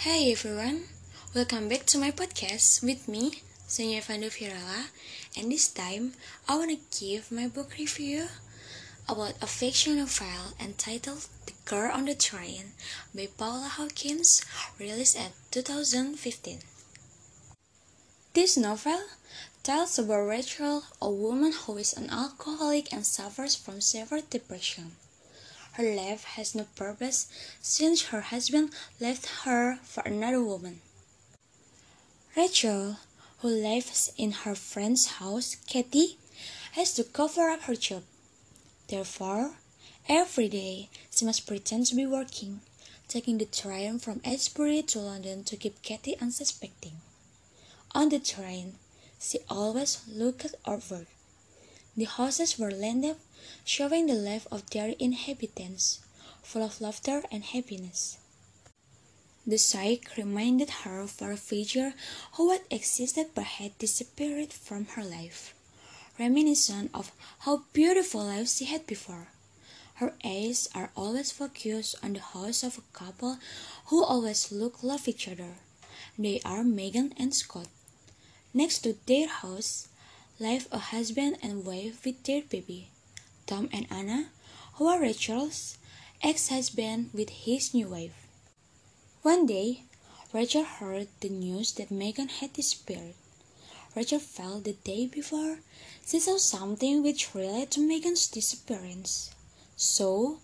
Hey everyone, welcome back to my podcast with me, Sonia Evandu Virala, and this time I wanna give my book review about a fictional novel entitled The Girl on the Train by Paula Hawkins, released at 2015. This novel tells about Rachel, a woman who is an alcoholic and suffers from severe depression. Her life has no purpose since her husband left her for another woman. Rachel, who lives in her friend's house, Katie, has to cover up her job. Therefore, every day she must pretend to be working, taking the train from Edinburgh to London to keep Katie unsuspecting. On the train, she always looked outward. The houses were landed showing the life of their inhabitants, full of laughter and happiness. The sight reminded her of a figure who had existed but had disappeared from her life, reminiscent of how beautiful life she had before. Her eyes are always focused on the house of a couple who always look love each other. They are Megan and Scott. Next to their house live a husband and wife with their baby. Tom and Anna, who are Rachel's ex-husband with his new wife. One day, Rachel heard the news that Megan had disappeared. Rachel felt the day before she saw something which related to Megan's disappearance. So,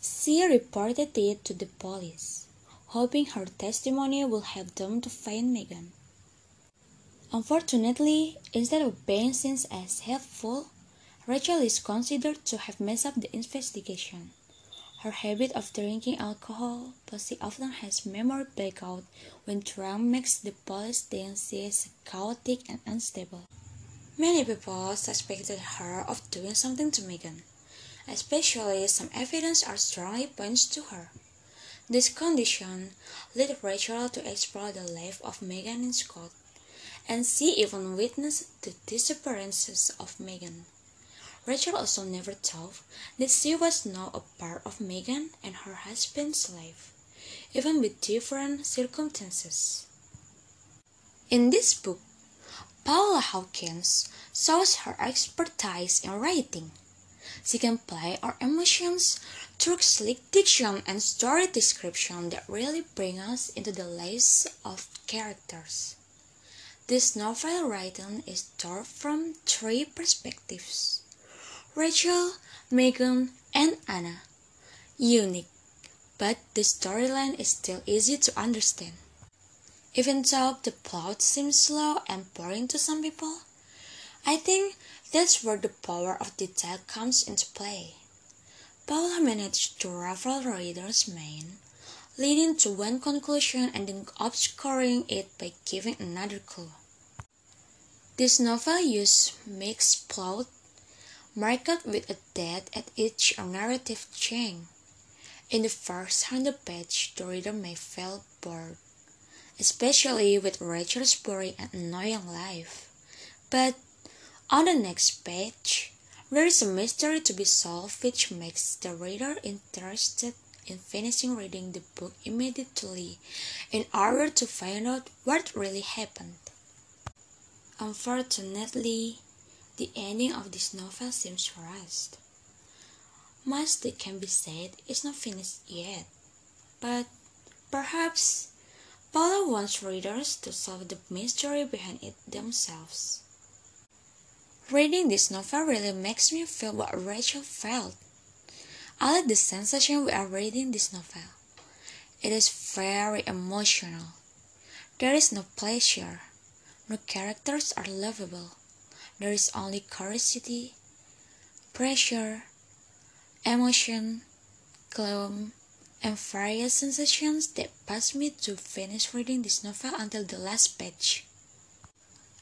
she reported it to the police, hoping her testimony would help them to find Megan. Unfortunately, instead of being seen as helpful, Rachel is considered to have messed up the investigation. Her habit of drinking alcohol, plus she often has memory blackout when drunk makes the police she is chaotic and unstable. Many people suspected her of doing something to Megan, especially some evidence are strongly points to her. This condition led Rachel to explore the life of Megan and Scott, and she even witnessed the disappearances of Megan. Rachel also never thought that she was now a part of Megan and her husband's life, even with different circumstances. In this book, Paula Hawkins shows her expertise in writing. She can play our emotions through slick diction and story description that really bring us into the lives of characters. This novel written is told from three perspectives. Rachel, Megan, and Anna. Unique, but the storyline is still easy to understand. Even though the plot seems slow and boring to some people, I think that's where the power of detail comes into play. Paula managed to ruffle readers' mind, leading to one conclusion and then obscuring it by giving another clue. This novel uses mixed plot marked with a date at each narrative chain. In the first hundred pages, the reader may feel bored, especially with Rachel's boring and annoying life. But on the next page, there is a mystery to be solved which makes the reader interested in finishing reading the book immediately in order to find out what really happened. Unfortunately, the ending of this novel seems rushed. Much that can be said is not finished yet, but perhaps Paula wants readers to solve the mystery behind it themselves. Reading this novel really makes me feel what Rachel felt. I like the sensation we are reading this novel. It is very emotional. There is no pleasure. No characters are lovable. There is only curiosity, pressure, emotion, gloom, and various sensations that pass me to finish reading this novel until the last page.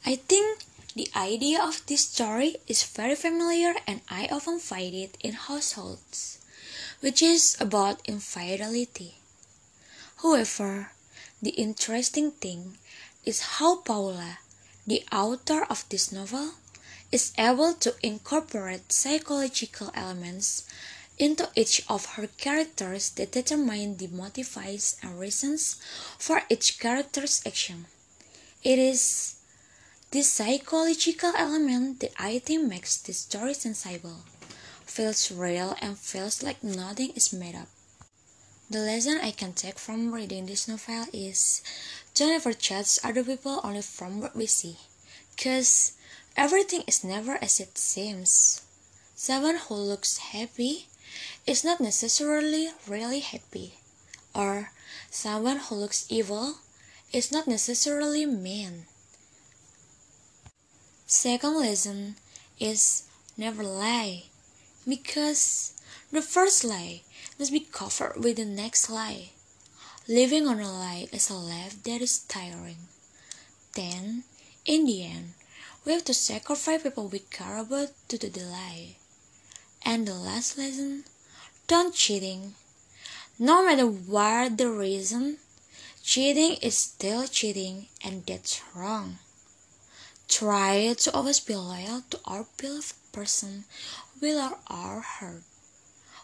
I think the idea of this story is very familiar and I often find it in households, which is about infidelity. However, the interesting thing is how Paula, the author of this novel, is able to incorporate psychological elements into each of her characters that determine the motives and reasons for each character's action. It is this psychological element that I think makes the story sensible, feels real, and feels like nothing is made up. The lesson I can take from reading this novel is to never judge other people only from what we see, because everything is never as it seems. Someone who looks happy is not necessarily really happy, or someone who looks evil is not necessarily mean. Second lesson is never lie, because the first lie must be covered with the next lie. Living on a lie is a life that is tiring. Then, in the end, we have to sacrifice people we care about to the lie. And the last lesson don't cheating. No matter what the reason, cheating is still cheating, and that's wrong. Try to always be loyal to our beloved person will our hurt.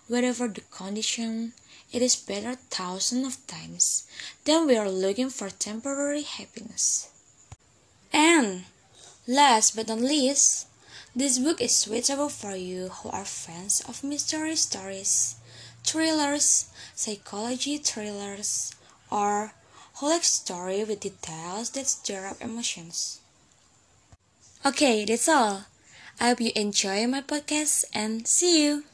Whatever the condition, it is better thousands of times than we are looking for temporary happiness. And last but not least, this book is suitable for you who are fans of mystery stories, thrillers, psychology thrillers, or who like story with details that stir up emotions. Okay, that's all. I hope you enjoy my podcast and see you.